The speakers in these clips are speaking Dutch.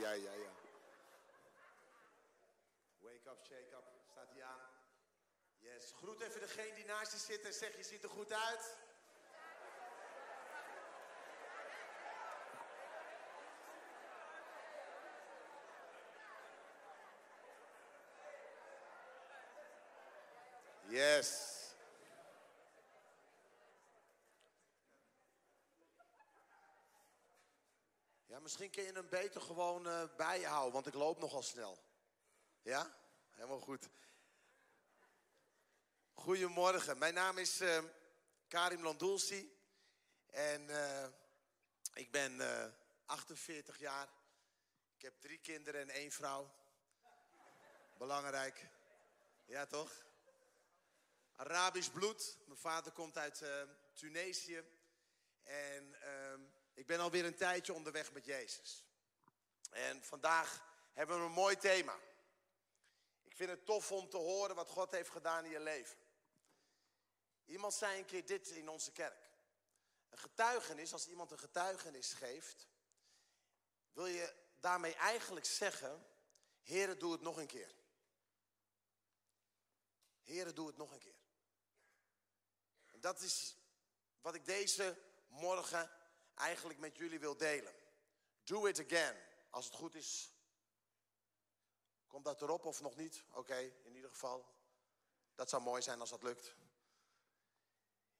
ja, ja, ja. Wake up, shake up. Staat hij aan? Yes. Groet even degene die naast je zit en zeg je ziet er goed uit. Yes. Ja, misschien kun je hem beter gewoon uh, bij want ik loop nogal snel. Ja? Helemaal goed. Goedemorgen, mijn naam is uh, Karim Landulsi en uh, ik ben 48 jaar. Ik heb drie kinderen en één vrouw. Belangrijk. Ja, toch? Arabisch bloed. Mijn vader komt uit Tunesië. En ehm, ik ben alweer een tijdje onderweg met Jezus. En vandaag hebben we een mooi thema. Ik vind het tof om te horen wat God heeft gedaan in je leven. Iemand zei een keer dit in onze kerk. Een getuigenis, als iemand een getuigenis geeft, wil je daarmee eigenlijk zeggen, Heere, doe het nog een keer. Heere, doe het nog een keer. En dat is wat ik deze morgen eigenlijk met jullie wil delen. Do it again. Als het goed is, komt dat erop of nog niet? Oké, in ieder geval. Dat zou mooi zijn als dat lukt.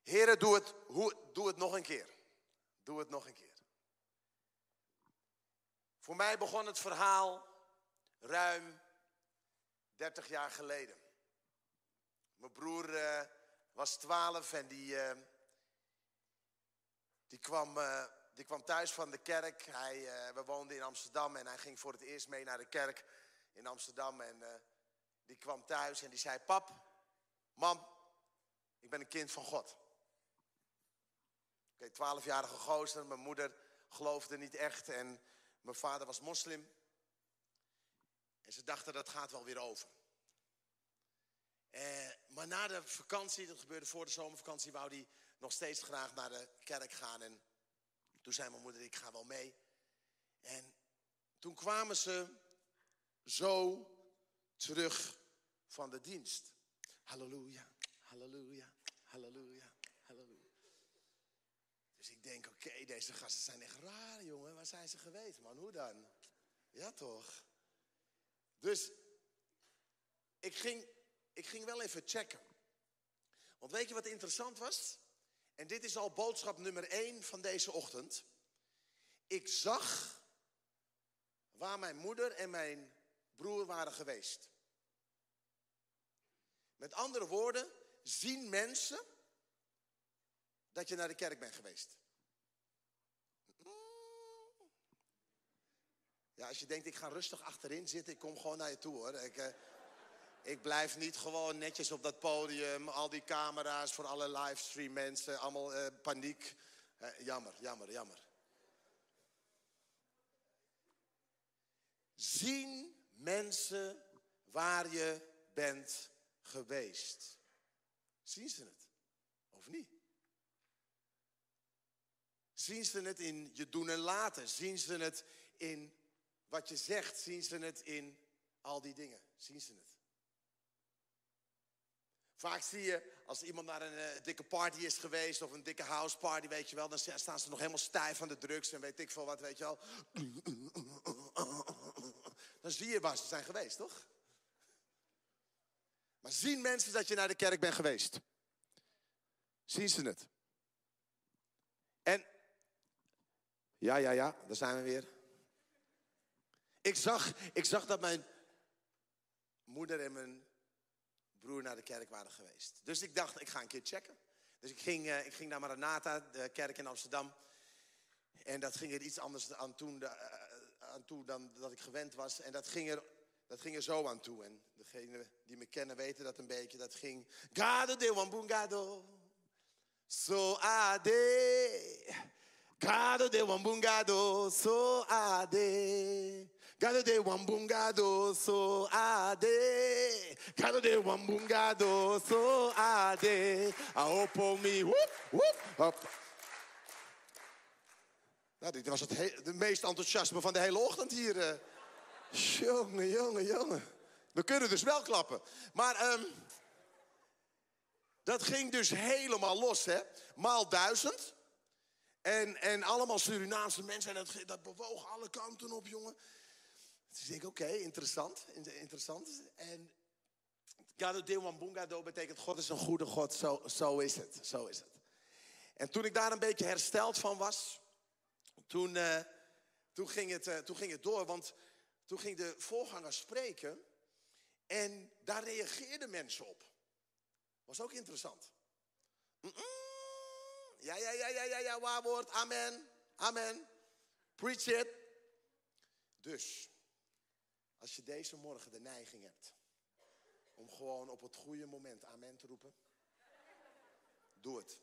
Heren, doe het, doe het nog een keer. Doe het nog een keer. Voor mij begon het verhaal ruim 30 jaar geleden. Mijn broer uh, was 12 en die, uh, die kwam, uh, die kwam thuis van de kerk. Hij, uh, we woonden in Amsterdam en hij ging voor het eerst mee naar de kerk in Amsterdam. En uh, die kwam thuis en die zei: Pap, mam, ik ben een kind van God. Oké, okay, twaalfjarige gozer. Mijn moeder geloofde niet echt en mijn vader was moslim. En ze dachten dat gaat wel weer over. Eh, maar na de vakantie, dat gebeurde voor de zomervakantie, wou hij nog steeds graag naar de kerk gaan. En toen zei mijn moeder, ik ga wel mee. En toen kwamen ze zo terug van de dienst. Halleluja, halleluja, halleluja, halleluja. Dus ik denk, oké, deze gasten zijn echt raar, jongen. Waar zijn ze geweest, man? Hoe dan? Ja, toch? Dus ik ging, ik ging wel even checken. Want weet je wat interessant was? En dit is al boodschap nummer één van deze ochtend. Ik zag waar mijn moeder en mijn broer waren geweest. Met andere woorden, zien mensen dat je naar de kerk bent geweest. Ja, als je denkt, ik ga rustig achterin zitten, ik kom gewoon naar je toe hoor. Ik, uh, ik blijf niet gewoon netjes op dat podium, al die camera's voor alle livestream mensen, allemaal uh, paniek. Uh, jammer, jammer, jammer. Zien mensen waar je bent geweest? Zien ze het? Of niet? Zien ze het in je doen en laten? Zien ze het in wat je zegt? Zien ze het in al die dingen? Zien ze het? Vaak zie je, als iemand naar een uh, dikke party is geweest of een dikke house party, weet je wel, dan staan ze nog helemaal stijf aan de drugs en weet ik veel wat, weet je wel. Dan zie je waar ze zijn geweest, toch? Maar zien mensen dat je naar de kerk bent geweest? Zien ze het? En, ja, ja, ja, daar zijn we weer. Ik zag, ik zag dat mijn moeder en mijn naar de kerk waren geweest. Dus ik dacht, ik ga een keer checken. Dus ik ging, uh, ik ging naar Maranatha, de kerk in Amsterdam. En dat ging er iets anders aan toe, uh, aan toe dan dat ik gewend was. En dat ging, er, dat ging er zo aan toe. En degenen die me kennen weten dat een beetje. Dat ging... Gado de wambungado. So ade. Gado de wambungado. So ade. Gado de wambungado. So ade. Gado de wambungado. So ade. I hope me. Whoop, whoop, up. Nou, dit was het he- de meest enthousiasme van de hele ochtend hier. eh. Jongen, jongen, jongen. We kunnen dus wel klappen. Maar ehm, dat ging dus helemaal los, hè. Maal duizend. En, en allemaal Surinaamse mensen. En dat, dat bewoog alle kanten op, jongen. Dus ik oké, interessant. in- Interessant. En Gado de Wambungado betekent God is een goede God. Zo, zo is het. Zo is het. En toen ik daar een beetje hersteld van was, toen, eh, toen, ging, het, eh, toen ging het door. Want toen ging de voorganger spreken en daar reageerden mensen op. Was ook interessant. Ja, ja, ja, ja, ja, ja, waar woord. Amen. Amen. Preach it. Dus, als je deze morgen de neiging hebt om gewoon op het goede moment amen te roepen, doe het.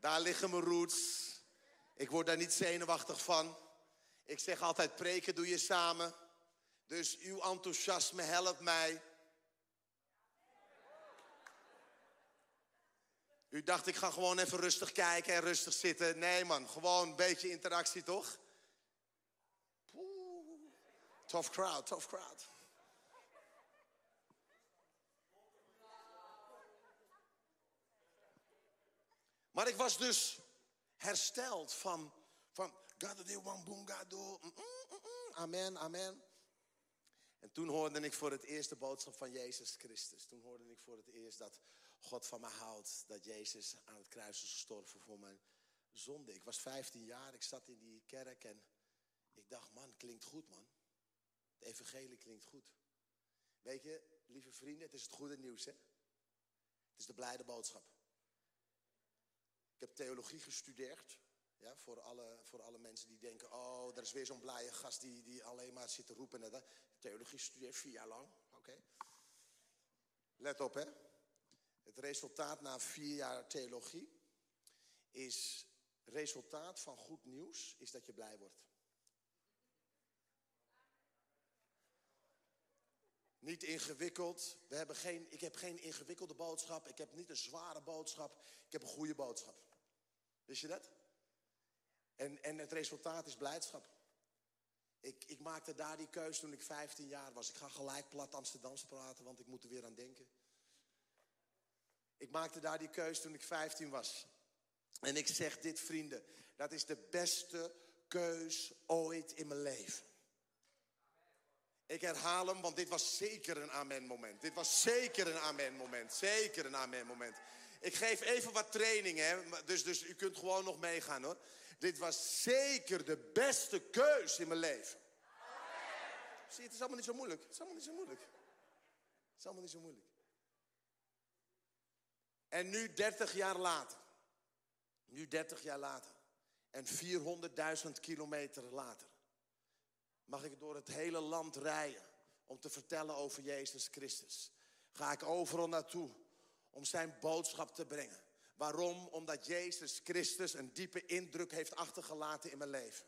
Daar liggen mijn roots. Ik word daar niet zenuwachtig van. Ik zeg altijd, preken doe je samen. Dus uw enthousiasme helpt mij. U dacht, ik ga gewoon even rustig kijken en rustig zitten. Nee man, gewoon een beetje interactie toch? Tough crowd, tough crowd. Maar ik was dus hersteld van, van Gado de Wambungado. Mm, mm, mm. Amen, amen. En toen hoorde ik voor het eerst de boodschap van Jezus Christus. Toen hoorde ik voor het eerst dat God van me houdt. Dat Jezus aan het kruis is gestorven voor mijn zonde. Ik was 15 jaar, ik zat in die kerk en ik dacht, man, klinkt goed man. Het evangelie klinkt goed. Weet je, lieve vrienden, het is het goede nieuws hè. Het is de blijde boodschap. Ik heb theologie gestudeerd. Ja, voor, alle, voor alle mensen die denken, oh, er is weer zo'n blije gast die, die alleen maar zit te roepen. En dat. Theologie gestudeerd, vier jaar lang. Oké. Let op, hè. Het resultaat na vier jaar theologie is... Resultaat van goed nieuws is dat je blij wordt. Niet ingewikkeld. We hebben geen, ik heb geen ingewikkelde boodschap. Ik heb niet een zware boodschap. Ik heb een goede boodschap. Wist je dat? En, en het resultaat is blijdschap. Ik, ik maakte daar die keus toen ik 15 jaar was. Ik ga gelijk plat Amsterdams praten, want ik moet er weer aan denken. Ik maakte daar die keus toen ik 15 was. En ik zeg dit, vrienden, dat is de beste keus ooit in mijn leven. Ik herhaal hem, want dit was zeker een amen-moment. Dit was zeker een amen-moment. Zeker een amen-moment. Ik geef even wat training, hè. Dus, dus u kunt gewoon nog meegaan, hoor. Dit was zeker de beste keus in mijn leven. Zie je, het is allemaal niet zo moeilijk. Het is allemaal niet zo moeilijk. Het is allemaal niet zo moeilijk. En nu 30 jaar later. Nu 30 jaar later. En 400.000 kilometer later mag ik door het hele land rijden om te vertellen over Jezus Christus. Ga ik overal naartoe om zijn boodschap te brengen. Waarom? Omdat Jezus Christus een diepe indruk heeft achtergelaten in mijn leven.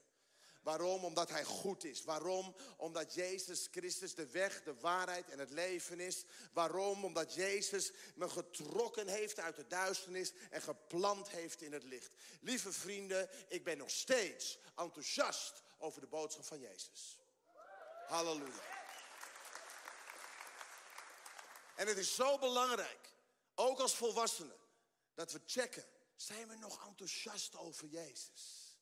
Waarom? Omdat hij goed is. Waarom? Omdat Jezus Christus de weg, de waarheid en het leven is. Waarom? Omdat Jezus me getrokken heeft uit de duisternis en geplant heeft in het licht. Lieve vrienden, ik ben nog steeds enthousiast over de boodschap van Jezus. Halleluja. En het is zo belangrijk, ook als volwassenen, dat we checken. Zijn we nog enthousiast over Jezus?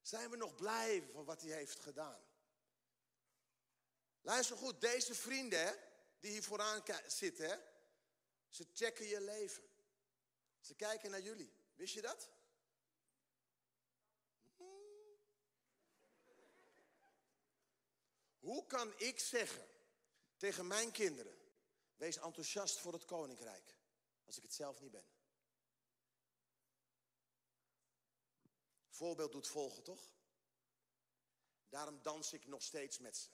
Zijn we nog blij van wat hij heeft gedaan? Luister goed, deze vrienden die hier vooraan zitten, ze checken je leven. Ze kijken naar jullie. Wist je dat? Hoe kan ik zeggen tegen mijn kinderen: wees enthousiast voor het koninkrijk, als ik het zelf niet ben? Voorbeeld doet volgen, toch? Daarom dans ik nog steeds met ze.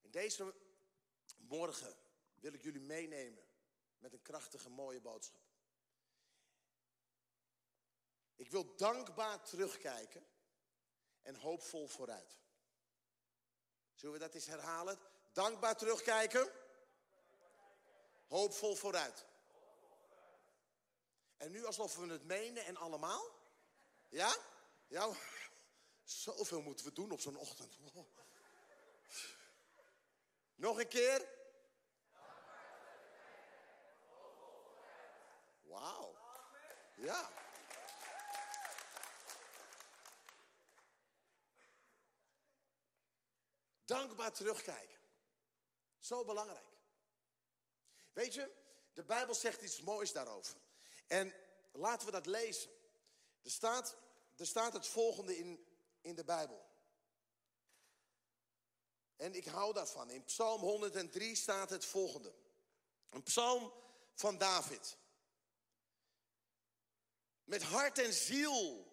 En deze morgen wil ik jullie meenemen met een krachtige, mooie boodschap. Ik wil dankbaar terugkijken en hoopvol vooruit. Zullen we dat eens herhalen? Dankbaar terugkijken Hoopvol vooruit. En nu alsof we het menen en allemaal? Ja? Ja? Zoveel moeten we doen op zo'n ochtend. Nog een keer. Wauw. Ja. Dankbaar terugkijken. Zo belangrijk. Weet je, de Bijbel zegt iets moois daarover. En laten we dat lezen. Er staat, er staat het volgende in, in de Bijbel. En ik hou daarvan. In Psalm 103 staat het volgende. Een psalm van David. Met hart en ziel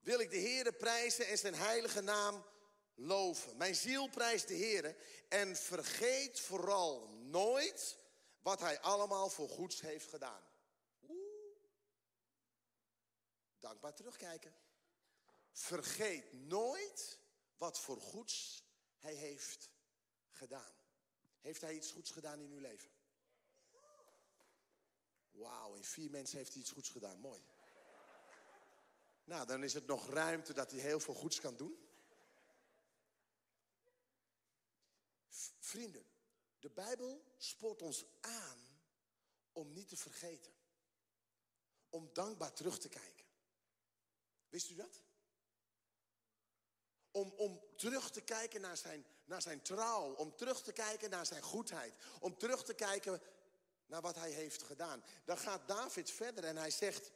wil ik de Heere prijzen en zijn heilige naam loven. Mijn ziel prijst de Heere en vergeet vooral nooit wat hij allemaal voor goeds heeft gedaan. Dankbaar terugkijken. Vergeet nooit wat voor goeds hij heeft gedaan. Heeft hij iets goeds gedaan in uw leven? Wauw, in vier mensen heeft hij iets goeds gedaan. Mooi. Nou, dan is het nog ruimte dat hij heel veel goeds kan doen. Vrienden, de Bijbel spoort ons aan om niet te vergeten. Om dankbaar terug te kijken. Wist u dat? Om, om terug te kijken naar zijn, naar zijn trouw. Om terug te kijken naar zijn goedheid. Om terug te kijken naar wat hij heeft gedaan. Dan gaat David verder en hij zegt...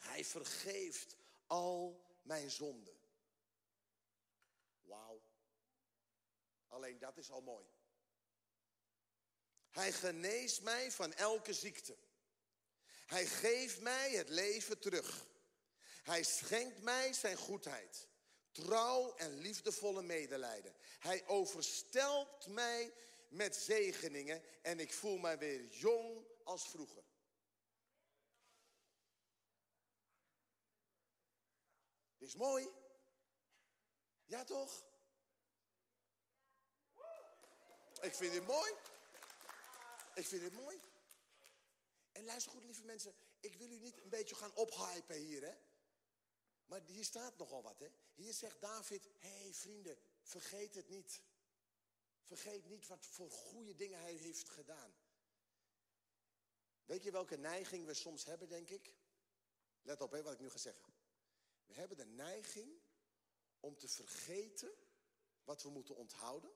Hij vergeeft al mijn zonden. Wauw. Alleen dat is al mooi. Hij geneest mij van elke ziekte. Hij geeft mij het leven terug. Hij schenkt mij zijn goedheid. Trouw en liefdevolle medelijden. Hij overstelt mij met zegeningen en ik voel mij weer jong als vroeger. Dit is mooi. Ja toch? Ik vind dit mooi. Ik vind dit mooi. En luister goed, lieve mensen. Ik wil u niet een beetje gaan ophypen hier, hè. Maar hier staat nogal wat, hè. Hier zegt David, hé hey, vrienden, vergeet het niet. Vergeet niet wat voor goede dingen hij heeft gedaan. Weet je welke neiging we soms hebben, denk ik? Let op, hè, wat ik nu ga zeggen. We hebben de neiging om te vergeten wat we moeten onthouden.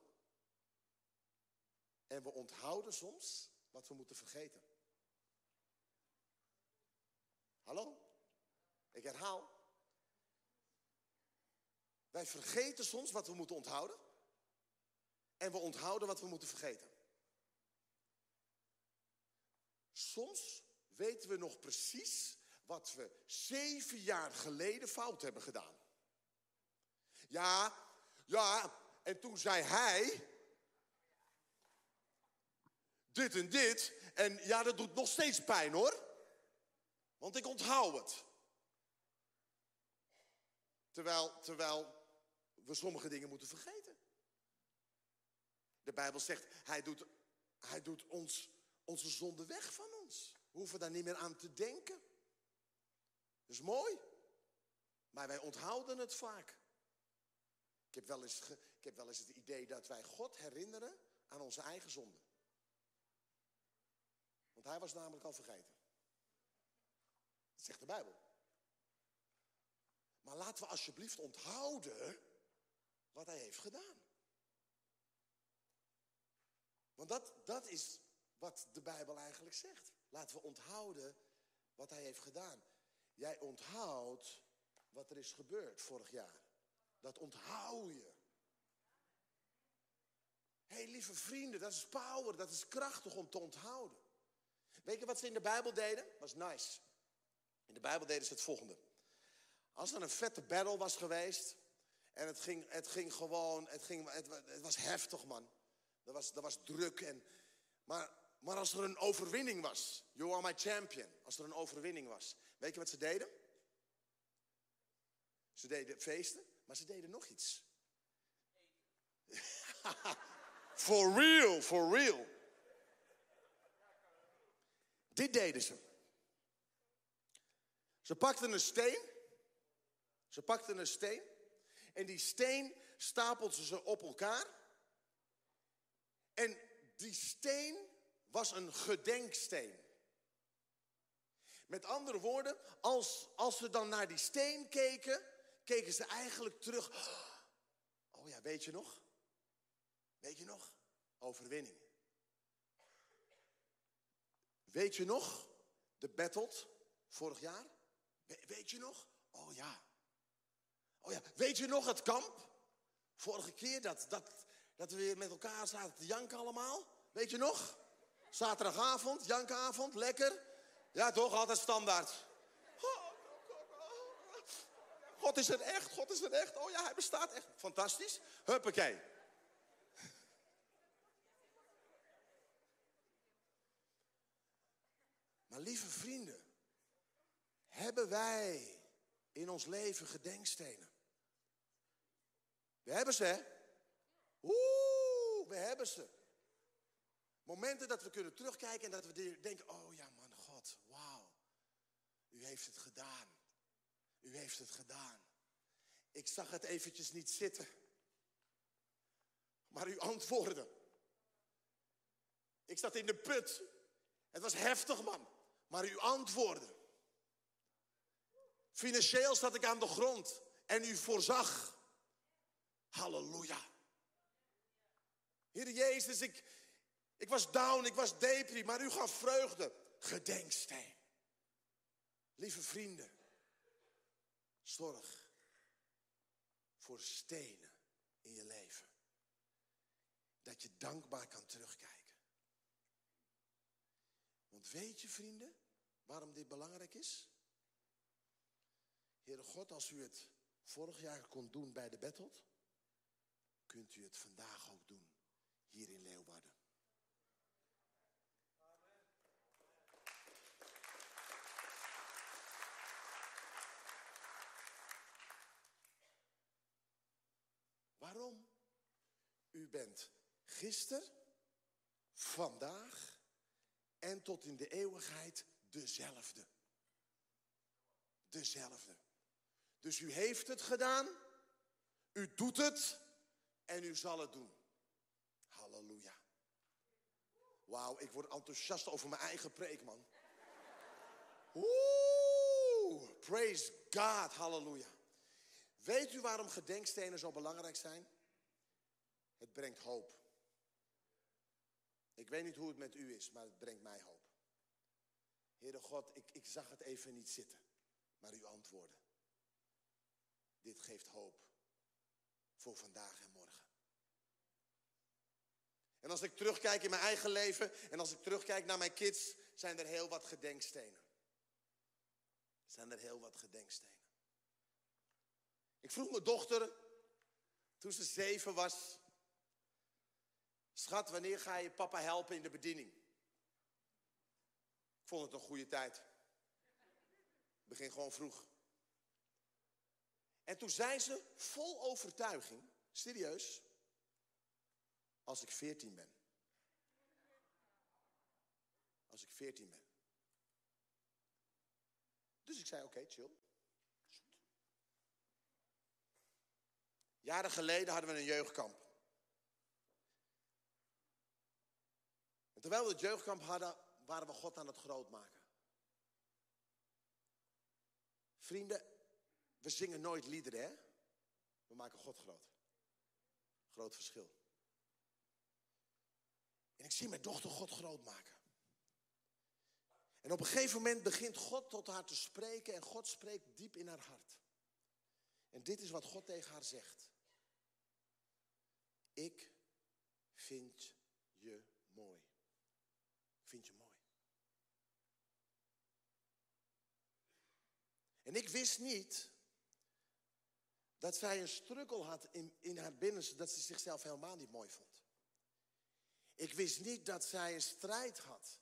En we onthouden soms wat we moeten vergeten. Hallo? Ik herhaal. Wij vergeten soms wat we moeten onthouden. En we onthouden wat we moeten vergeten. Soms weten we nog precies wat we zeven jaar geleden fout hebben gedaan. Ja, ja, en toen zei hij dit en dit. En ja, dat doet nog steeds pijn hoor. Want ik onthoud het. Terwijl, terwijl we sommige dingen moeten vergeten. De Bijbel zegt, hij doet, hij doet ons, onze zonde weg van ons. We hoeven daar niet meer aan te denken. Dat is mooi. Maar wij onthouden het vaak. Ik heb, wel eens ik heb wel eens het idee dat wij God herinneren aan onze eigen zonde. Want hij was namelijk al vergeten. Dat zegt de Bijbel. Maar laten we alsjeblieft onthouden wat hij heeft gedaan. Want dat, dat is wat de Bijbel eigenlijk zegt. Laten we onthouden wat hij heeft gedaan. Jij onthoudt wat er is gebeurd vorig jaar. Dat onthoud je. Hé, hey, lieve vrienden, dat is power, dat is krachtig om te onthouden. Weet je wat ze in de Bijbel deden? Was nice. In de Bijbel deden ze het volgende. Als er een vette battle was geweest. En het ging, het ging gewoon, het, ging, het, het was heftig man. Dat was, dat was druk. En, maar, maar als er een overwinning was. You are my champion. Als er een overwinning was. Weet je wat ze deden? Ze deden feesten, maar ze deden nog iets. for real, for real. Dit deden ze. Ze pakten een steen. Ze pakten een steen. En die steen stapelden ze op elkaar. En die steen was een gedenksteen. Met andere woorden, als, als ze dan naar die steen keken, keken ze eigenlijk terug. Oh ja, weet je nog? Weet je nog? Overwinning. Weet je nog? De battle vorig jaar? weet je nog? Oh ja. Oh ja, weet je nog het kamp? Vorige keer dat, dat, dat we weer met elkaar zaten te janken allemaal? Weet je nog? Zaterdagavond, jankavond, lekker. Ja toch, altijd standaard. God is er echt, God is er echt. Oh ja, hij bestaat echt. Fantastisch. Huppakee. Maar lieve vrienden, hebben wij in ons leven gedenkstenen? We hebben ze, hè? Oeh, we hebben ze. Momenten dat we kunnen terugkijken en dat we denken, oh ja man, God, wauw. U heeft het gedaan. U heeft het gedaan. Ik zag het eventjes niet zitten. Maar u antwoordde. Ik zat in de put. Het was heftig, man. Maar u antwoordde. Financieel zat ik aan de grond en u voorzag. Halleluja. Heer Jezus, ik, ik was down, ik was depri, maar u gaf vreugde. Gedenksteen. Lieve vrienden, zorg voor stenen in je leven. Dat je dankbaar kan terugkijken. Want weet je, vrienden, waarom dit belangrijk is? Heere God, als u het vorig jaar kon doen bij de Bettelt, kunt u het vandaag ook doen hier in Leeuwarden. Waarom? U bent gisteren, vandaag en tot in de eeuwigheid dezelfde. Dezelfde. Dus u heeft het gedaan, u doet het en u zal het doen. Halleluja. Wauw, ik word enthousiast over mijn eigen preek, man. Oeh, praise God, halleluja. Weet u waarom gedenkstenen zo belangrijk zijn? Het brengt hoop. Ik weet niet hoe het met u is, maar het brengt mij hoop. Heere God, ik, ik zag het even niet zitten, maar u antwoordde. Dit geeft hoop voor vandaag en morgen. En als ik terugkijk in mijn eigen leven en als ik terugkijk naar mijn kids, zijn er heel wat gedenkstenen. Zijn er heel wat gedenkstenen. Ik vroeg mijn dochter, toen ze zeven was, schat, wanneer ga je papa helpen in de bediening? Ik vond het een goede tijd. Begin gewoon vroeg. En toen zei ze, vol overtuiging, serieus, als ik veertien ben. Als ik veertien ben. Dus ik zei, oké, chill. Jaren geleden hadden we een jeugdkamp. En terwijl we het jeugdkamp hadden, waren we God aan het grootmaken. Vrienden, we zingen nooit liederen, hè? We maken God groot. Groot verschil. En ik zie mijn dochter God groot maken. En op een gegeven moment begint God tot haar te spreken en God spreekt diep in haar hart. En dit is wat God tegen haar zegt. Ik vind je mooi. Ik vind je mooi. En ik wist niet dat zij een strukkel had in, in haar binnenste, dat ze zichzelf helemaal niet mooi vond. Ik wist niet dat zij een strijd had.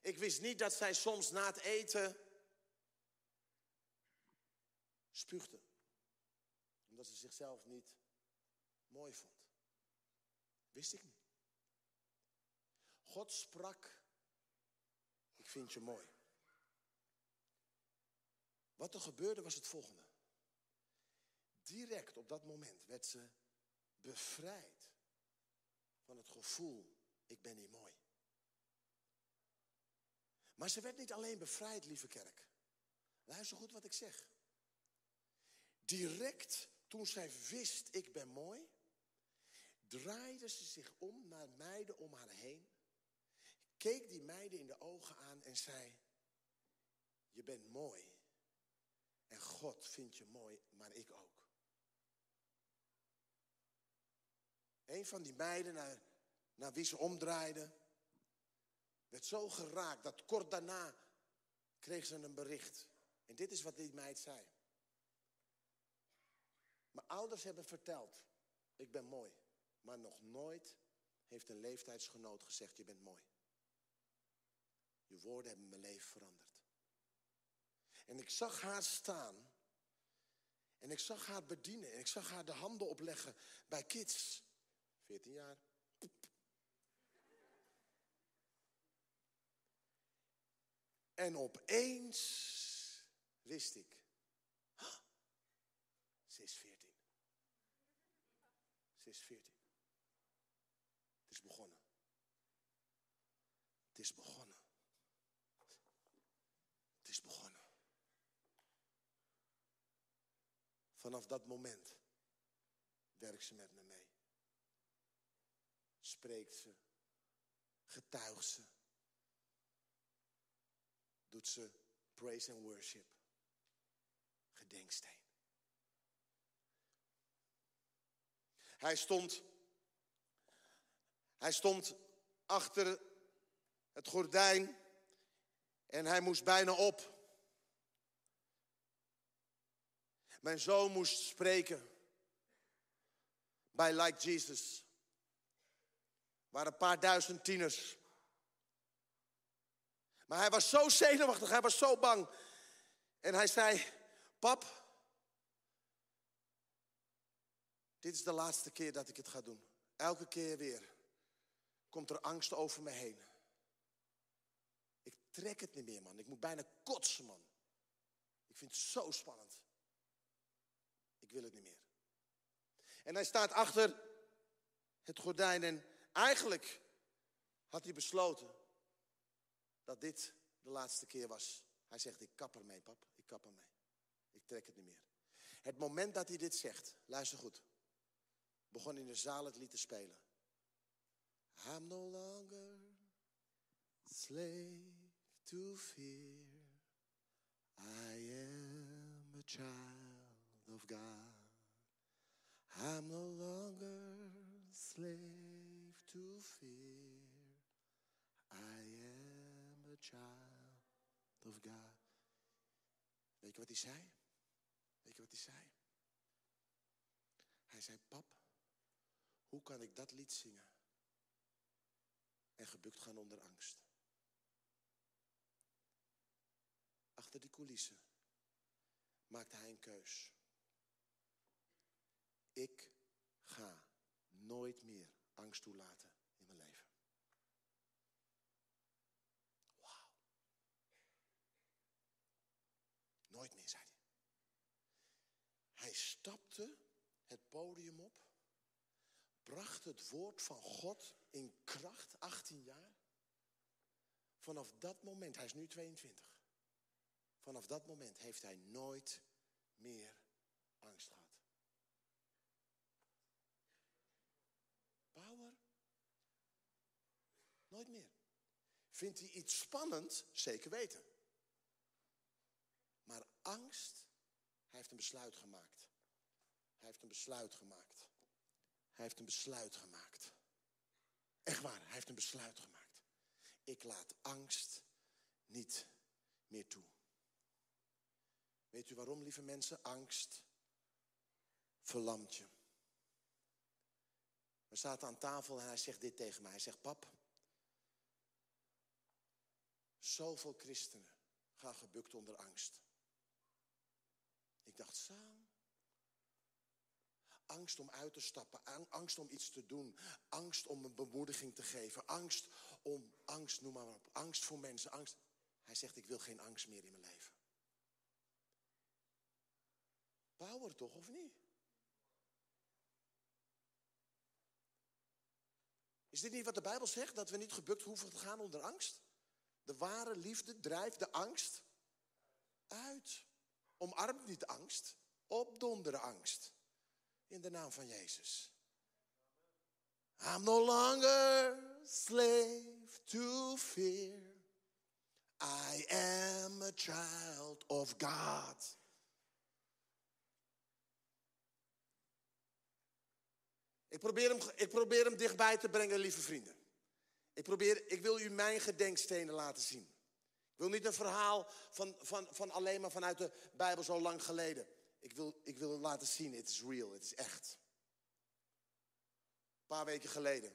Ik wist niet dat zij soms na het eten spuugde. Omdat ze zichzelf niet mooi vond. Wist ik niet. God sprak. Ik vind je mooi. Wat er gebeurde was het volgende. Direct op dat moment werd ze bevrijd van het gevoel, ik ben niet mooi. Maar ze werd niet alleen bevrijd, lieve kerk. Luister goed wat ik zeg. Direct toen zij wist, ik ben mooi, draaide ze zich om naar meiden om haar heen, keek die meiden in de ogen aan en zei, je bent mooi. God vindt je mooi, maar ik ook. Een van die meiden naar, naar wie ze omdraaide, werd zo geraakt dat kort daarna kreeg ze een bericht. En dit is wat die meid zei. Mijn ouders hebben verteld, ik ben mooi. Maar nog nooit heeft een leeftijdsgenoot gezegd, je bent mooi. Je woorden hebben mijn leven veranderd. En ik zag haar staan. En ik zag haar bedienen. En ik zag haar de handen opleggen bij kids. 14 jaar. En opeens wist ik, ze is 14. Ze is 14. Het is begonnen. Het is begonnen. Het is begonnen. Vanaf dat moment werkt ze met me mee. Spreekt ze, getuigt ze, doet ze praise and worship, gedenksteen. Hij stond, hij stond achter het gordijn en hij moest bijna op. Mijn zoon moest spreken bij Like Jesus. Waren een paar duizend tieners. Maar hij was zo zenuwachtig, hij was zo bang. En hij zei, pap, dit is de laatste keer dat ik het ga doen. Elke keer weer komt er angst over me heen. Ik trek het niet meer, man. Ik moet bijna kotsen, man. Ik vind het zo spannend. Ik wil het niet meer. En hij staat achter het gordijn en eigenlijk had hij besloten dat dit de laatste keer was. Hij zegt, ik kap ermee, pap. Ik kap ermee. Ik trek het niet meer. Het moment dat hij dit zegt, luister goed, begon in de zaal het lied te spelen. I'm no longer slave to fear. I am a child of God. I'm no longer slave to fear. I am a child of God. Weet je wat hij zei? Weet je wat hij zei? Hij zei, pap, hoe kan ik dat lied zingen? En gebukt gaan onder angst. Achter die coulissen maakte hij een keus. Ik ga nooit meer angst toelaten in mijn leven. Wauw. Nooit meer, zei hij. Hij stapte het podium op, bracht het woord van God in kracht, 18 jaar. Vanaf dat moment, hij is nu 22. Vanaf dat moment heeft hij nooit meer angst gehad. Power? Nooit meer. Vindt hij iets spannend? Zeker weten. Maar angst, hij heeft een besluit gemaakt. Hij heeft een besluit gemaakt. Hij heeft een besluit gemaakt. Echt waar, hij heeft een besluit gemaakt. Ik laat angst niet meer toe. Weet u waarom, lieve mensen? Angst verlamt je. We zaten aan tafel en hij zegt dit tegen mij. Hij zegt, pap, zoveel christenen gaan gebukt onder angst. Ik dacht, Sam, angst om uit te stappen, angst om iets te doen, angst om een bemoediging te geven, angst om, angst, noem maar op, angst voor mensen, angst. Hij zegt, ik wil geen angst meer in mijn leven. Power toch, of niet? Is dit niet wat de Bijbel zegt? Dat we niet gebukt hoeven te gaan onder angst? De ware liefde drijft de angst uit. Omarmt niet angst, opdonderen angst. In de naam van Jezus. I'm no longer slave to fear. I am a child of God. Ik probeer, hem, ik probeer hem dichtbij te brengen, lieve vrienden. Ik, probeer, ik wil u mijn gedenkstenen laten zien. Ik wil niet een verhaal van, van, van alleen maar vanuit de Bijbel zo lang geleden. Ik wil, ik wil laten zien, het is real, het is echt. Een paar weken geleden.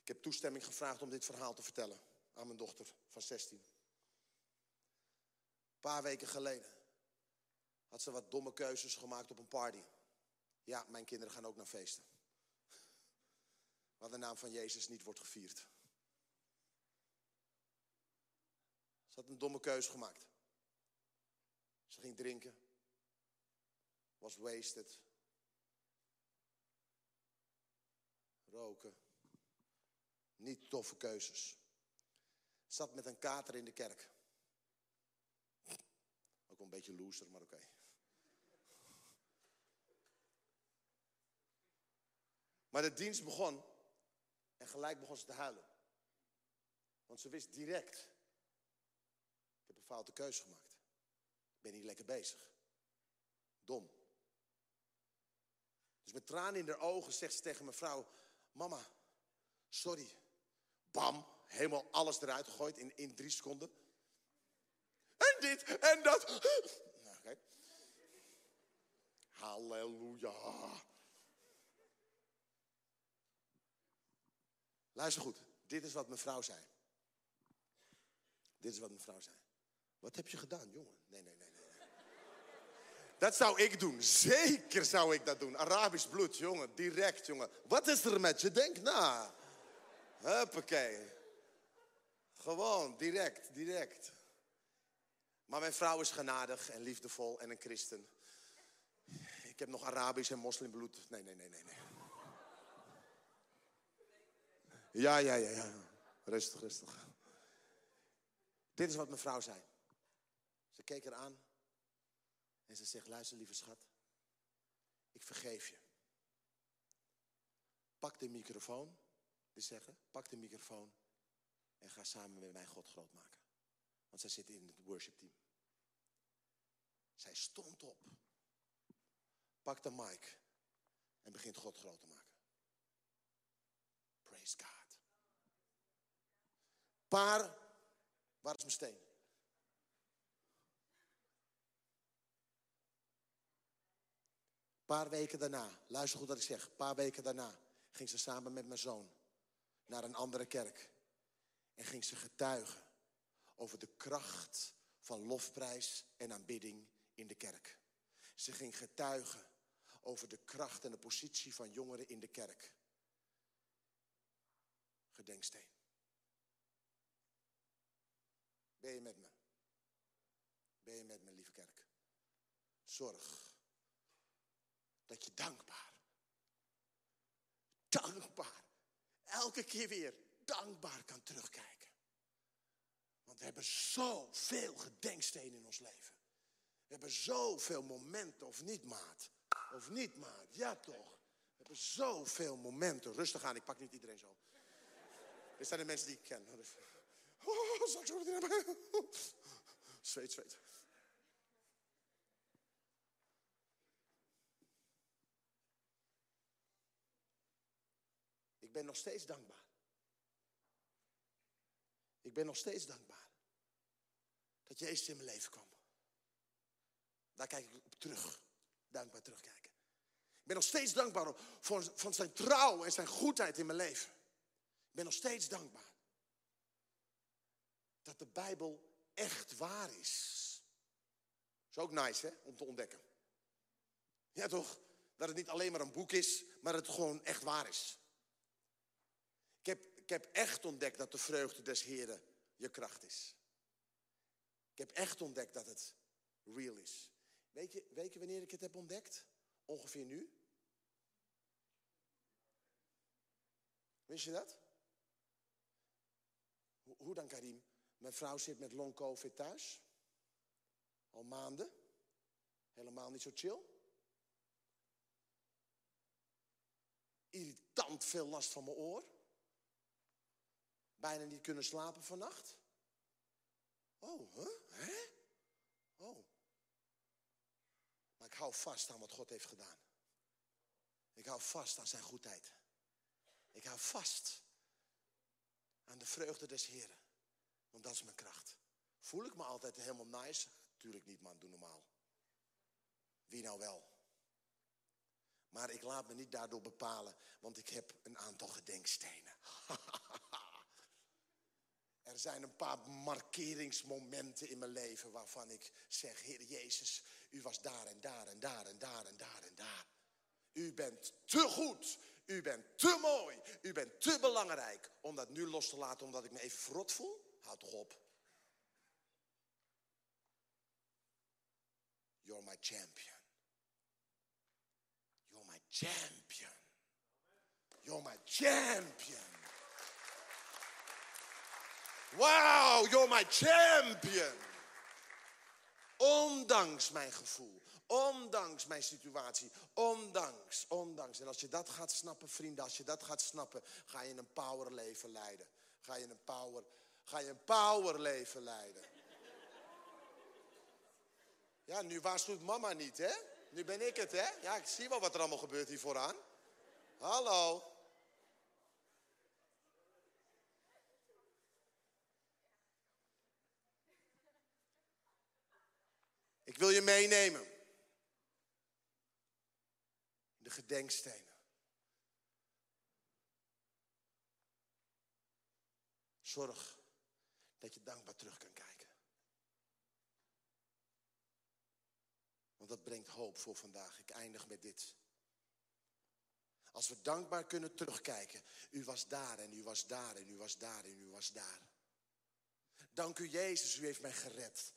Ik heb toestemming gevraagd om dit verhaal te vertellen aan mijn dochter van 16. Een paar weken geleden had ze wat domme keuzes gemaakt op een party. Ja, mijn kinderen gaan ook naar feesten. Waar de naam van Jezus niet wordt gevierd. Ze had een domme keuze gemaakt. Ze ging drinken. Was wasted. Roken. Niet toffe keuzes. Zat met een kater in de kerk. Ook een beetje loser, maar oké. Maar de dienst begon en gelijk begon ze te huilen. Want ze wist direct, ik heb een foute keuze gemaakt. Ik ben niet lekker bezig. Dom. Dus met tranen in haar ogen zegt ze tegen mijn vrouw, mama, sorry. Bam, helemaal alles eruit gegooid in, in drie seconden. En dit en dat. Nou, kijk. Halleluja. Luister goed, dit is wat mevrouw zei. Dit is wat mevrouw zei. Wat heb je gedaan, jongen? Nee, nee, nee, nee. Dat zou ik doen. Zeker zou ik dat doen. Arabisch bloed, jongen. Direct, jongen. Wat is er met je? Denk na. Huppakee. Gewoon, direct, direct. Maar mijn vrouw is genadig en liefdevol en een christen. Ik heb nog Arabisch en moslimbloed. Nee, nee, nee, nee, nee. Ja, ja, ja, ja. Rustig, rustig. Dit is wat mijn vrouw zei. Ze keek er aan en ze zegt: Luister, lieve schat, ik vergeef je. Pak de microfoon, dus zeggen, pak de microfoon en ga samen met mij God groot maken. Want zij zit in het worshipteam. Zij stond op, pak de mic en begint God groot te maken. Praise God. Paar, waar is mijn steen? Een paar weken daarna, luister goed wat ik zeg, een paar weken daarna ging ze samen met mijn zoon naar een andere kerk. En ging ze getuigen over de kracht van lofprijs en aanbidding in de kerk. Ze ging getuigen over de kracht en de positie van jongeren in de kerk. Gedenksteen. Ben je met me? Ben je met me, lieve kerk? Zorg dat je dankbaar, dankbaar, elke keer weer dankbaar kan terugkijken. Want we hebben zoveel gedenkstenen in ons leven. We hebben zoveel momenten, of niet, maat? Of niet, maat? Ja, toch? We hebben zoveel momenten. Rustig aan, ik pak niet iedereen zo. Dit zijn de mensen die ik ken. Oh, zal ik zo hebben? Zweet, zweet. Ik ben nog steeds dankbaar. Ik ben nog steeds dankbaar. Dat Jezus in mijn leven kwam. Daar kijk ik op terug. Dankbaar terugkijken. Ik ben nog steeds dankbaar voor, voor zijn trouw en zijn goedheid in mijn leven. Ik ben nog steeds dankbaar dat de Bijbel echt waar is. Is ook nice hè, om te ontdekken. Ja toch? Dat het niet alleen maar een boek is, maar dat het gewoon echt waar is. Ik heb, ik heb echt ontdekt dat de vreugde des Heren je kracht is. heb echt ontdekt dat het real is. Weet je, weet je wanneer ik het heb ontdekt? Ongeveer nu. Wist je dat? Hoe dan, Karim? Mijn vrouw zit met long covid thuis. Al maanden. Helemaal niet zo chill. Irritant veel last van mijn oor. Bijna niet kunnen slapen vannacht. Oh, huh? hè? Oh. Maar ik hou vast aan wat God heeft gedaan. Ik hou vast aan zijn goedheid. Ik hou vast aan de vreugde des Heren. Want dat is mijn kracht. Voel ik me altijd helemaal nice? Tuurlijk niet, man. Doe normaal. Wie nou wel? Maar ik laat me niet daardoor bepalen, want ik heb een aantal gedenkstenen. er zijn een paar markeringsmomenten in mijn leven waarvan ik zeg, Heer Jezus, u was daar en daar en daar en daar en daar en daar. U bent te goed. U bent te mooi. U bent te belangrijk om dat nu los te laten omdat ik me even verrot voel. Houd toch op. You're my champion. You're my champion. You're my champion. Wow, you're my champion. Ondanks mijn gevoel, ondanks mijn situatie, ondanks, ondanks. En als je dat gaat snappen, vrienden, als je dat gaat snappen, ga je een power leven leiden. Ga je een power, ga je een power leven leiden. Ja, nu waarschuwt mama niet, hè? Nu ben ik het, hè? Ja, ik zie wel wat er allemaal gebeurt hier vooraan. Hallo. Ik wil je meenemen. De gedenkstenen. Zorg dat je dankbaar terug kan kijken. Want dat brengt hoop voor vandaag. Ik eindig met dit. Als we dankbaar kunnen terugkijken. U was daar en u was daar en u was daar en u was daar. Dank u Jezus, u heeft mij gered.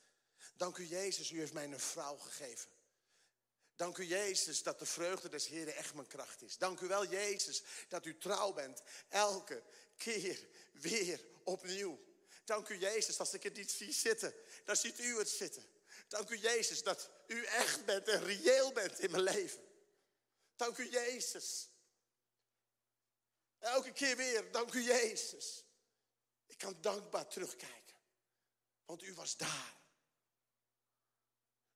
Dank u Jezus, u heeft mij een vrouw gegeven. Dank u Jezus dat de vreugde des Heren echt mijn kracht is. Dank u wel Jezus dat u trouw bent elke keer weer opnieuw. Dank u Jezus als ik het niet zie zitten, dan ziet u het zitten. Dank u Jezus dat u echt bent en reëel bent in mijn leven. Dank u Jezus. Elke keer weer, dank u Jezus. Ik kan dankbaar terugkijken, want u was daar.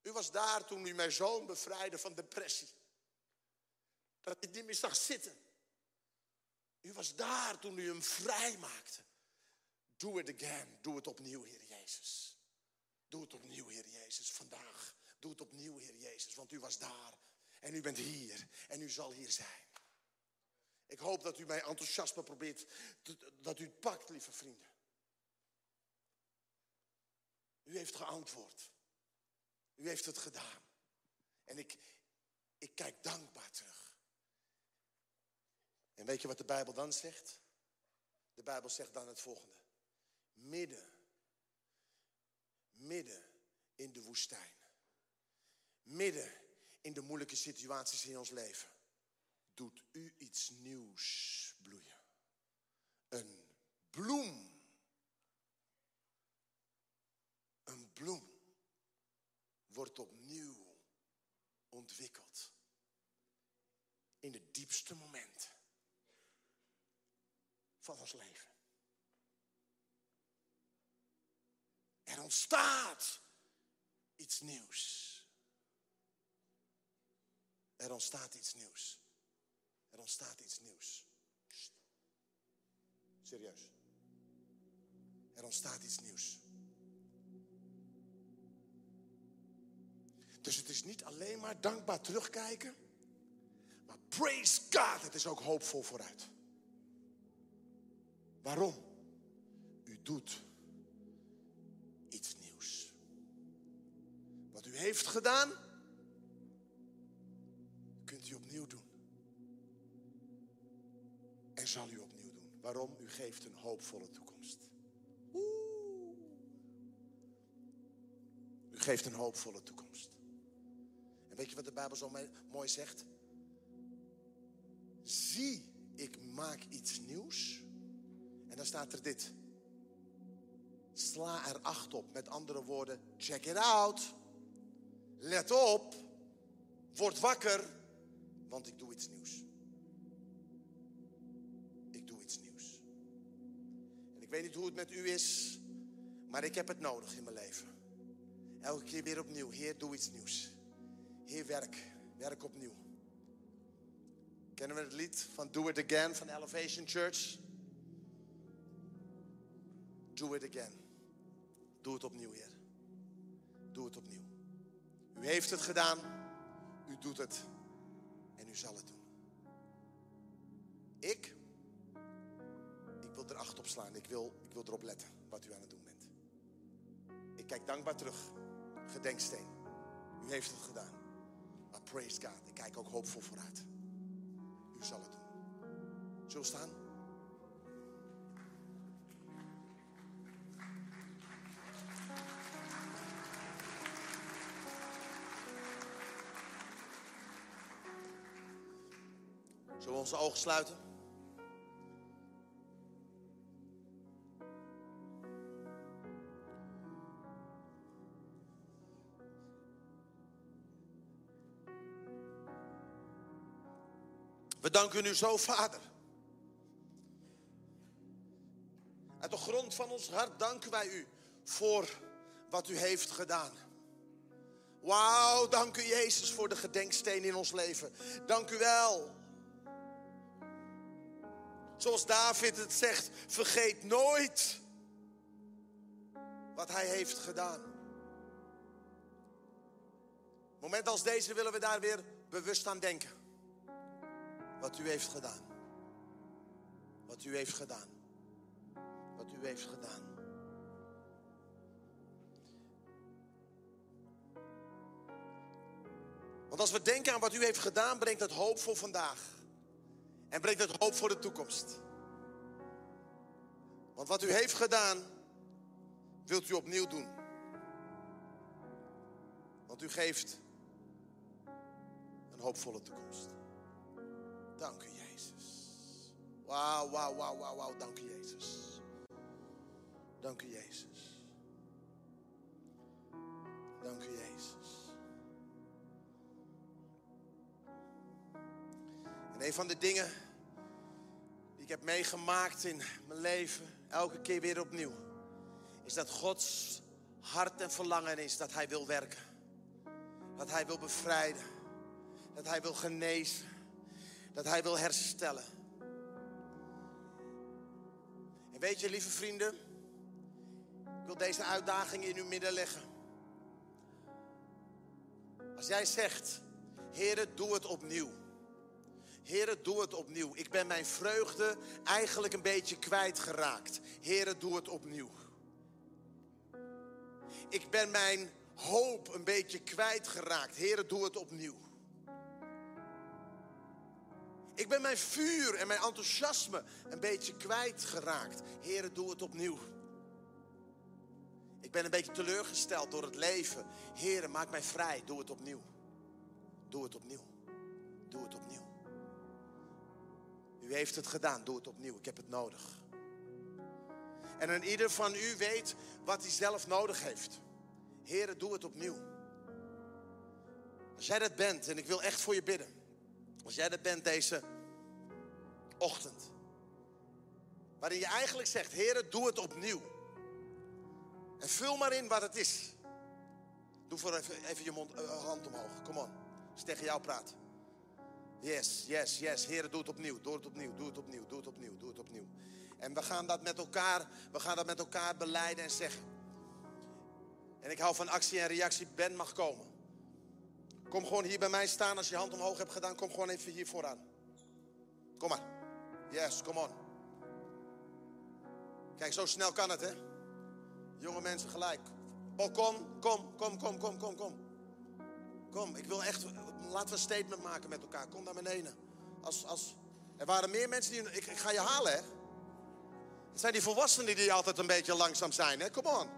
U was daar toen u mijn zoon bevrijdde van depressie. Dat hij niet meer zag zitten. U was daar toen u hem vrij maakte. Doe het again. Doe het opnieuw, Heer Jezus. Doe het opnieuw, Heer Jezus, vandaag. Doe het opnieuw, Heer Jezus, want u was daar. En u bent hier. En u zal hier zijn. Ik hoop dat u mijn enthousiasme probeert, dat u het pakt, lieve vrienden. U heeft geantwoord. U heeft het gedaan. En ik, ik kijk dankbaar terug. En weet je wat de Bijbel dan zegt? De Bijbel zegt dan het volgende. Midden, midden in de woestijn. Midden in de moeilijke situaties in ons leven. Doet u iets nieuws bloeien. Een bloem. Een bloem wordt opnieuw ontwikkeld. In de diepste momenten van ons leven. Er ontstaat iets nieuws. Er ontstaat iets nieuws. Er ontstaat iets nieuws. Serieus. Er ontstaat iets nieuws. Dus het is niet alleen maar dankbaar terugkijken, maar praise God, het is ook hoopvol vooruit. Waarom? U doet heeft gedaan, kunt u opnieuw doen. En zal u opnieuw doen. Waarom? U geeft een hoopvolle toekomst. Oeh. geeft een hoopvolle toekomst. En weet je wat de Bijbel zo mooi zegt? Zie, ik maak iets nieuws. En dan staat er dit. Sla er acht op. Met andere woorden, check it out. Let op. Word wakker. Want ik doe iets nieuws. Ik doe iets nieuws. En ik weet niet hoe het met u is. Maar ik heb het nodig in mijn leven. Elke keer weer opnieuw. Heer, doe iets nieuws. Heer, werk. Werk opnieuw. Kennen we het lied van Do It Again van Elevation Church? Do it again. Doe het opnieuw, Heer. Doe het opnieuw. U heeft het gedaan. U doet het. En u zal het doen. Ik, ik wil er acht op slaan. Ik wil, ik wil erop letten wat u aan het doen bent. Ik kijk dankbaar terug. Gedenksteen. U heeft het gedaan. Maar praise God. Ik kijk ook hoopvol vooruit. U zal het doen. Zullen we staan? Zullen we onze ogen sluiten? We danken u zo, Vader. Uit de grond van ons hart danken wij u voor wat u heeft gedaan. Wauw, dank u Jezus voor de gedenksteen in ons leven. Dank u wel. Zoals David het zegt, vergeet nooit wat hij heeft gedaan. Moment als deze willen we daar weer bewust aan denken. Wat u heeft gedaan. Wat u heeft gedaan. Wat u heeft gedaan. Want als we denken aan wat u heeft gedaan, brengt het hoop voor vandaag. En brengt het hoop voor de toekomst. Want wat u heeft gedaan, wilt u opnieuw doen. Want u geeft een hoopvolle toekomst. Dank u, Jezus. Wauw, wauw, wauw, wauw, wauw. Dank u, Jezus. Dank u, Jezus. Dank u, Jezus. En een van de dingen die ik heb meegemaakt in mijn leven, elke keer weer opnieuw, is dat Gods hart en verlangen is dat Hij wil werken. Dat Hij wil bevrijden. Dat Hij wil genezen dat Hij wil herstellen. En weet je, lieve vrienden, ik wil deze uitdaging in uw midden leggen. Als jij zegt, Heere, doe het opnieuw. Heere, doe het opnieuw. Ik ben mijn vreugde eigenlijk een beetje kwijtgeraakt. Heere, doe het opnieuw. Ik ben mijn hoop een beetje kwijtgeraakt. Heere, doe het opnieuw. Ik ben mijn vuur en mijn enthousiasme een beetje kwijtgeraakt. Heren, doe het opnieuw. Ik ben een beetje teleurgesteld door het leven. Heren, maak mij vrij. Doe het opnieuw. Doe het opnieuw. Doe het opnieuw. U heeft het gedaan. Doe het opnieuw. Ik heb het nodig. En een ieder van u weet wat hij zelf nodig heeft. Heren, doe het opnieuw. Als jij dat bent, en ik wil echt voor je bidden. Als jij dat bent deze ochtend. Waarin je eigenlijk zegt, Heer, doe het opnieuw. En vul maar in wat het is. Doe voor even, even je mond, uh, hand omhoog. Kom on. Als tegen jou praat. Yes, yes, yes. Heer, doe het opnieuw. Doe het opnieuw. Doe het opnieuw. Doe het opnieuw. Doe het opnieuw. En we gaan dat met elkaar, we gaan dat met elkaar beleiden en zeggen. En ik hou van actie en reactie. Ben mag komen. Kom gewoon hier bij mij staan. Als je hand omhoog hebt gedaan, kom gewoon even hier vooraan. Kom maar. Yes, come on. Kijk, zo snel kan het, hè? Jonge mensen gelijk. Oh, kom, kom, kom, kom, kom, kom, kom. Kom, ik wil echt, laten we een statement maken met elkaar. Kom naar beneden. Als, als, er waren meer mensen die, ik, ik ga je halen, hè? Het zijn die volwassenen die altijd een beetje langzaam zijn, hè? Kom on.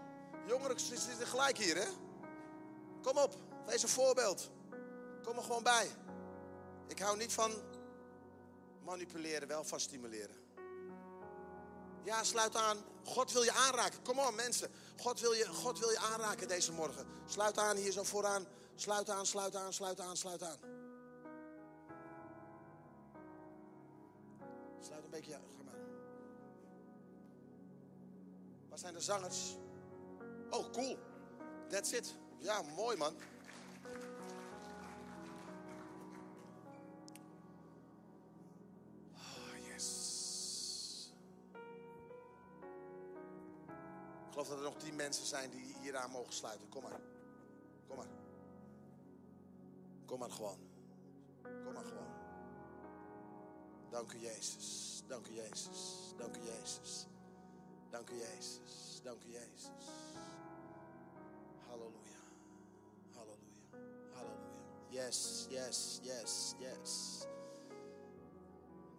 Jongeren zitten gelijk hier, hè? Kom op, wees een voorbeeld. Kom er gewoon bij. Ik hou niet van manipuleren, wel van stimuleren. Ja, sluit aan. God wil je aanraken. Kom op, mensen. God wil, je, God wil je aanraken deze morgen. Sluit aan hier zo vooraan. Sluit aan, sluit aan, sluit aan, sluit aan. Sluit een beetje. Ga maar. Waar zijn de zangers? Oh, cool. That's it. Ja, mooi man. Yes. Ik geloof dat er nog tien mensen zijn die hieraan mogen sluiten. Kom maar. Kom maar. Kom maar gewoon. Kom maar gewoon. Dank u Jezus. Dank u Jezus. Dank u Jezus. Dank u Jezus. Dank u Jezus. Halleluja. Halleluja. Halleluja. Yes, yes, yes, yes.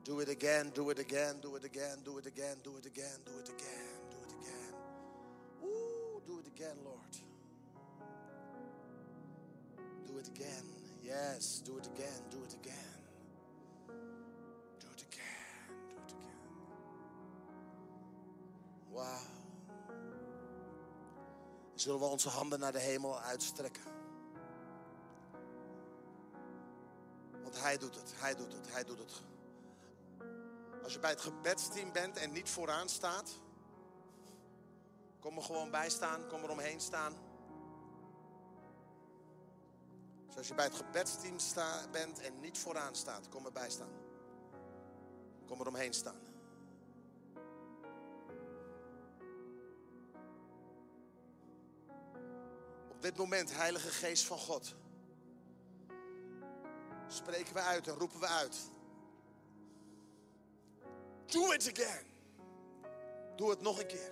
Do it again, do it again, do it again, do it again, do it again, do it again, do it again. Ooh, do it again, Lord. Do it again. Yes, do it again, do it again. Do it again, do it again. Wauw. Zullen we onze handen naar de hemel uitstrekken? Want Hij doet het, Hij doet het, Hij doet het. Als je bij het gebedsteam bent en niet vooraan staat, kom er gewoon bij staan, kom er omheen staan. Dus als je bij het gebedsteam sta, bent en niet vooraan staat, kom erbij staan. Kom er omheen staan. Op dit moment, Heilige Geest van God, spreken we uit en roepen we uit. Do it again. Doe het nog een keer.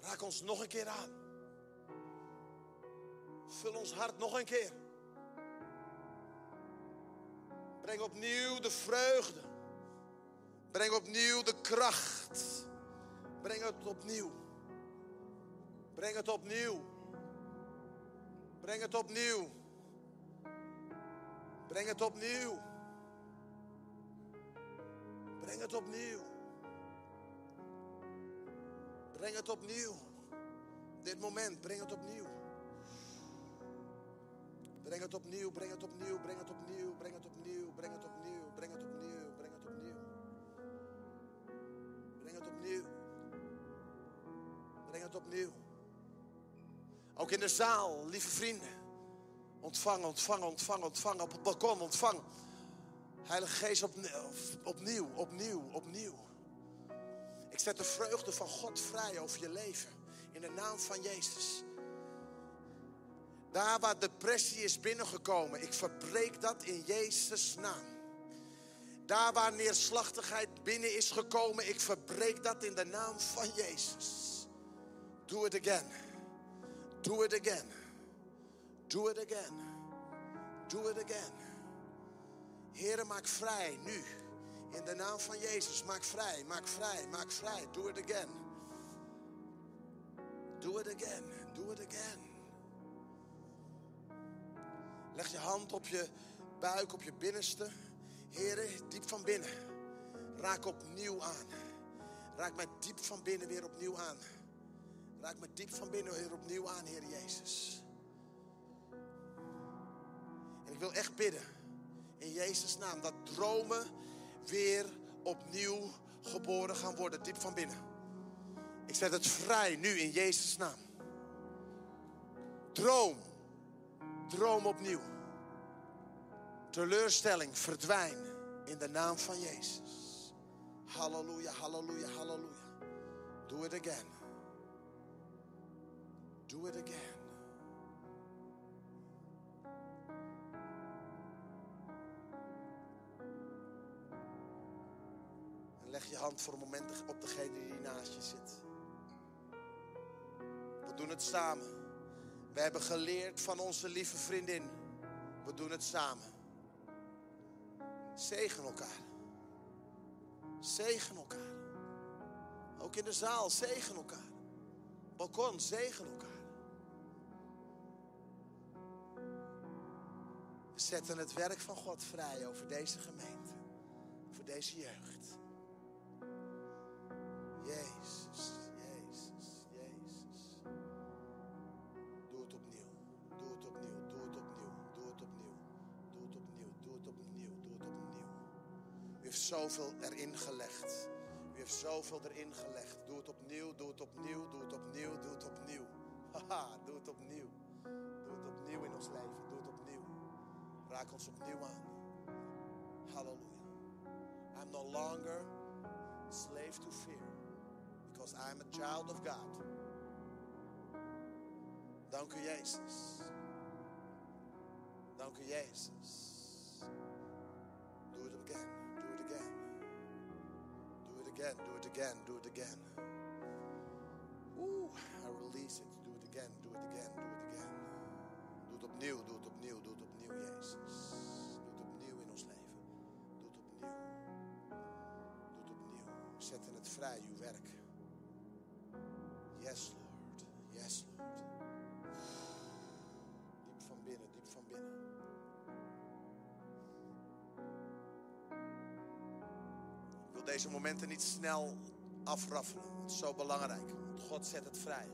Raak ons nog een keer aan. Vul ons hart nog een keer. Breng opnieuw de vreugde. Breng opnieuw de kracht. Breng het opnieuw. Breng het opnieuw. Breng het opnieuw. Breng het opnieuw. Breng het opnieuw. Breng het opnieuw. Dit moment, breng het opnieuw. Breng het opnieuw, breng het opnieuw, breng het opnieuw, breng het opnieuw, breng het opnieuw, breng het opnieuw, breng het opnieuw. Breng het opnieuw. Breng het opnieuw. Ook in de zaal, lieve vrienden. Ontvang, ontvang, ontvang, ontvang. Op het balkon, ontvang. Heilige Geest opnieuw, opnieuw, opnieuw, opnieuw. Ik zet de vreugde van God vrij over je leven. In de naam van Jezus. Daar waar depressie is binnengekomen, ik verbreek dat in Jezus' naam. Daar waar neerslachtigheid binnen is gekomen, ik verbreek dat in de naam van Jezus. Do it again. Do it again. Do it again. Do it again. Heren, maak vrij nu. In de naam van Jezus, maak vrij, maak vrij, maak vrij. Do it again. Do it again. Do it again. Leg je hand op je buik, op je binnenste. Heren, diep van binnen. Raak opnieuw aan. Raak mij diep van binnen weer opnieuw aan. Raak me diep van binnen weer opnieuw aan, Heer Jezus. En ik wil echt bidden, in Jezus' naam, dat dromen weer opnieuw geboren gaan worden, diep van binnen. Ik zet het vrij nu in Jezus' naam. Droom, droom opnieuw. Teleurstelling, verdwijn in de naam van Jezus. Halleluja, halleluja, halleluja. Do it again. Do it again. Leg je hand voor een moment op degene die naast je zit. We doen het samen. We hebben geleerd van onze lieve vriendin. We doen het samen. Zegen elkaar. Zegen elkaar. Ook in de zaal, zegen elkaar. Balkon, zegen elkaar. We zetten het werk van God vrij over deze gemeente, voor deze jeugd. Jezus. Heeft zoveel erin gelegd. U heeft zoveel erin gelegd. Doe het opnieuw. Doe het opnieuw. Doe het opnieuw. Doe het opnieuw. Haha, doe het opnieuw. Doe het opnieuw in ons leven. Doe het opnieuw. Raak ons opnieuw aan. Halleluja. I'm no longer slave to fear because I'm a child of God. Dank u Jezus. Dank u Jezus. Do it again. Do it again. Do it again. Do it again. Oeh, I release it. Do it again. Do it again. Do it again. Doe het opnieuw. Doe het opnieuw. Doe het opnieuw, Jezus. Doe het opnieuw in ons leven. Doe het opnieuw. Doe het opnieuw. Zet in het vrij uw werk. Yes, Lord. Yes, Lord. Deze momenten niet snel afraffelen. Het is zo belangrijk. Want God zet het vrij.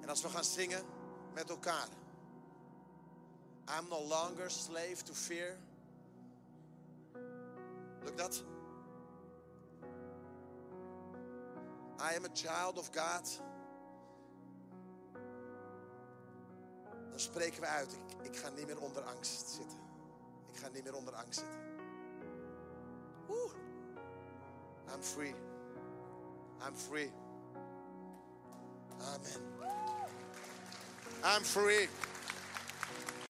En als we gaan zingen met elkaar. I'm no longer slave to fear. Lukt dat? I am a child of God. Dan spreken we uit. Ik, ik ga niet meer onder angst zitten. Ik ga niet meer onder angst zitten. Oeh. I'm free. I'm free. Amen. I'm free.